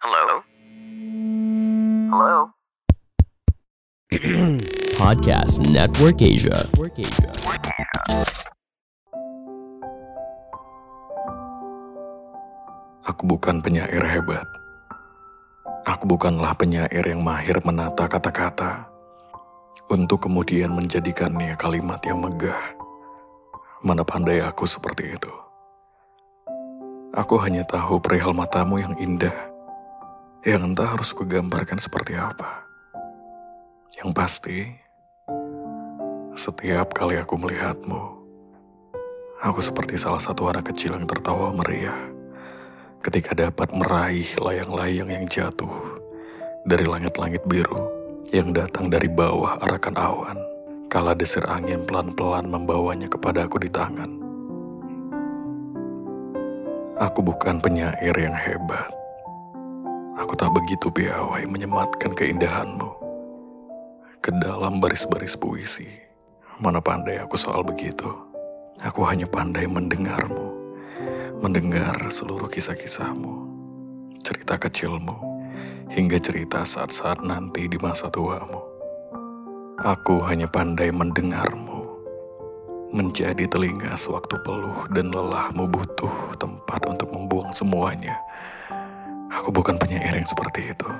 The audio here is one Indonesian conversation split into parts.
Hello? Hello? Podcast Network Asia. Aku bukan penyair hebat. Aku bukanlah penyair yang mahir menata kata-kata untuk kemudian menjadikannya kalimat yang megah. Mana pandai aku seperti itu. Aku hanya tahu perihal matamu yang indah, yang entah harus kugambarkan seperti apa. Yang pasti, setiap kali aku melihatmu, aku seperti salah satu anak kecil yang tertawa meriah ketika dapat meraih layang-layang yang jatuh dari langit-langit biru yang datang dari bawah arakan awan, kala desir angin pelan-pelan membawanya kepadaku di tangan. Aku bukan penyair yang hebat. Aku tak begitu piawai menyematkan keindahanmu ke dalam baris-baris puisi. Mana pandai aku soal begitu. Aku hanya pandai mendengarmu mendengar seluruh kisah-kisahmu, cerita kecilmu, hingga cerita saat-saat nanti di masa tuamu. Aku hanya pandai mendengarmu, menjadi telinga sewaktu peluh dan lelahmu butuh tempat untuk membuang semuanya. Aku bukan penyair yang seperti itu.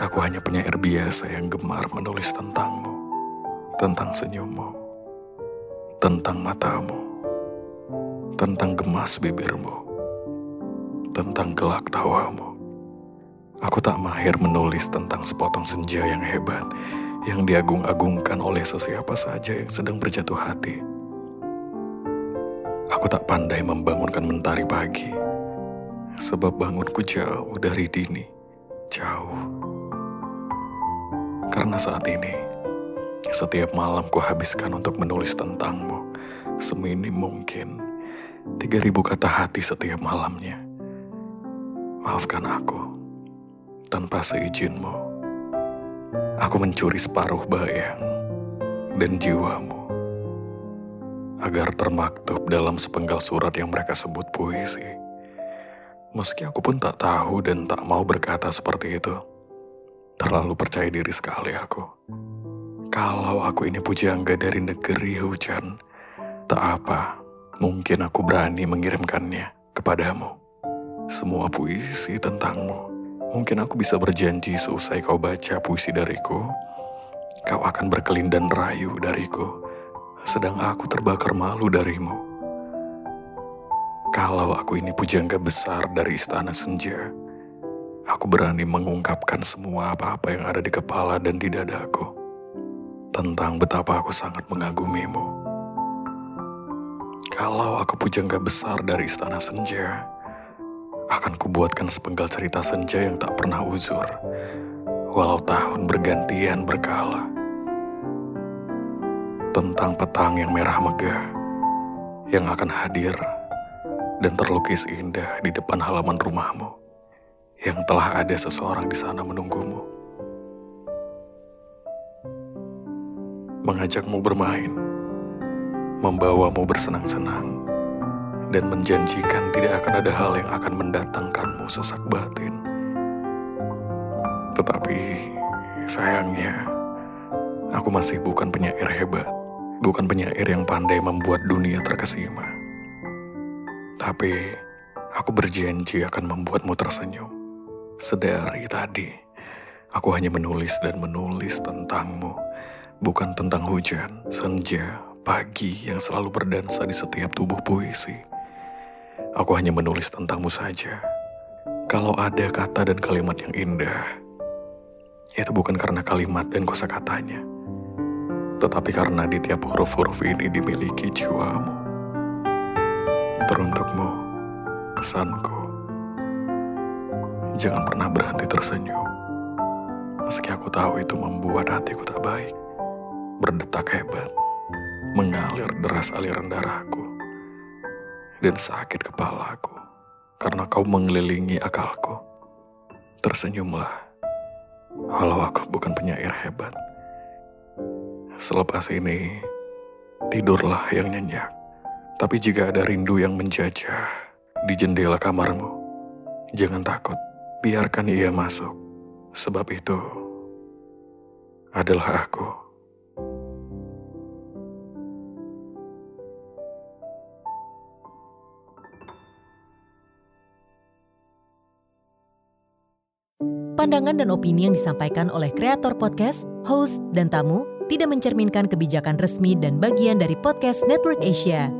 Aku hanya penyair biasa yang gemar menulis tentangmu, tentang senyummu, tentang matamu tentang gemas bibirmu, tentang gelak tawamu. Aku tak mahir menulis tentang sepotong senja yang hebat, yang diagung-agungkan oleh sesiapa saja yang sedang berjatuh hati. Aku tak pandai membangunkan mentari pagi, sebab bangunku jauh dari dini, jauh. Karena saat ini, setiap malam ku habiskan untuk menulis tentangmu, seminim mungkin 3000 kata hati setiap malamnya. Maafkan aku, tanpa seijinmu. Aku mencuri separuh bayang dan jiwamu. Agar termaktub dalam sepenggal surat yang mereka sebut puisi. Meski aku pun tak tahu dan tak mau berkata seperti itu. Terlalu percaya diri sekali aku. Kalau aku ini pujangga dari negeri hujan, tak apa, mungkin aku berani mengirimkannya kepadamu. Semua puisi tentangmu. Mungkin aku bisa berjanji seusai kau baca puisi dariku, kau akan berkelindan rayu dariku, sedang aku terbakar malu darimu. Kalau aku ini pujangga besar dari istana senja, aku berani mengungkapkan semua apa-apa yang ada di kepala dan di dadaku tentang betapa aku sangat mengagumimu. Kalau aku pujangga besar dari istana senja, akan kubuatkan sepenggal cerita senja yang tak pernah uzur, walau tahun bergantian berkala. Tentang petang yang merah megah, yang akan hadir dan terlukis indah di depan halaman rumahmu, yang telah ada seseorang di sana menunggumu. Mengajakmu bermain, membawamu bersenang-senang, dan menjanjikan tidak akan ada hal yang akan mendatangkanmu sesak batin. Tetapi sayangnya, aku masih bukan penyair hebat, bukan penyair yang pandai membuat dunia terkesima. Tapi aku berjanji akan membuatmu tersenyum. Sedari tadi, aku hanya menulis dan menulis tentangmu, bukan tentang hujan, senja, pagi yang selalu berdansa di setiap tubuh puisi. Aku hanya menulis tentangmu saja. Kalau ada kata dan kalimat yang indah, itu bukan karena kalimat dan kosakatanya, tetapi karena di tiap huruf-huruf ini dimiliki jiwamu. Teruntukmu, pesanku, jangan pernah berhenti tersenyum. Meski aku tahu itu membuat hatiku tak baik, berdetak hebat mengalir deras aliran darahku dan sakit kepalaku karena kau mengelilingi akalku. Tersenyumlah, walau aku bukan penyair hebat. Selepas ini, tidurlah yang nyenyak. Tapi jika ada rindu yang menjajah di jendela kamarmu, jangan takut. Biarkan ia masuk, sebab itu adalah aku. Pandangan dan opini yang disampaikan oleh kreator podcast, host, dan tamu tidak mencerminkan kebijakan resmi dan bagian dari podcast Network Asia.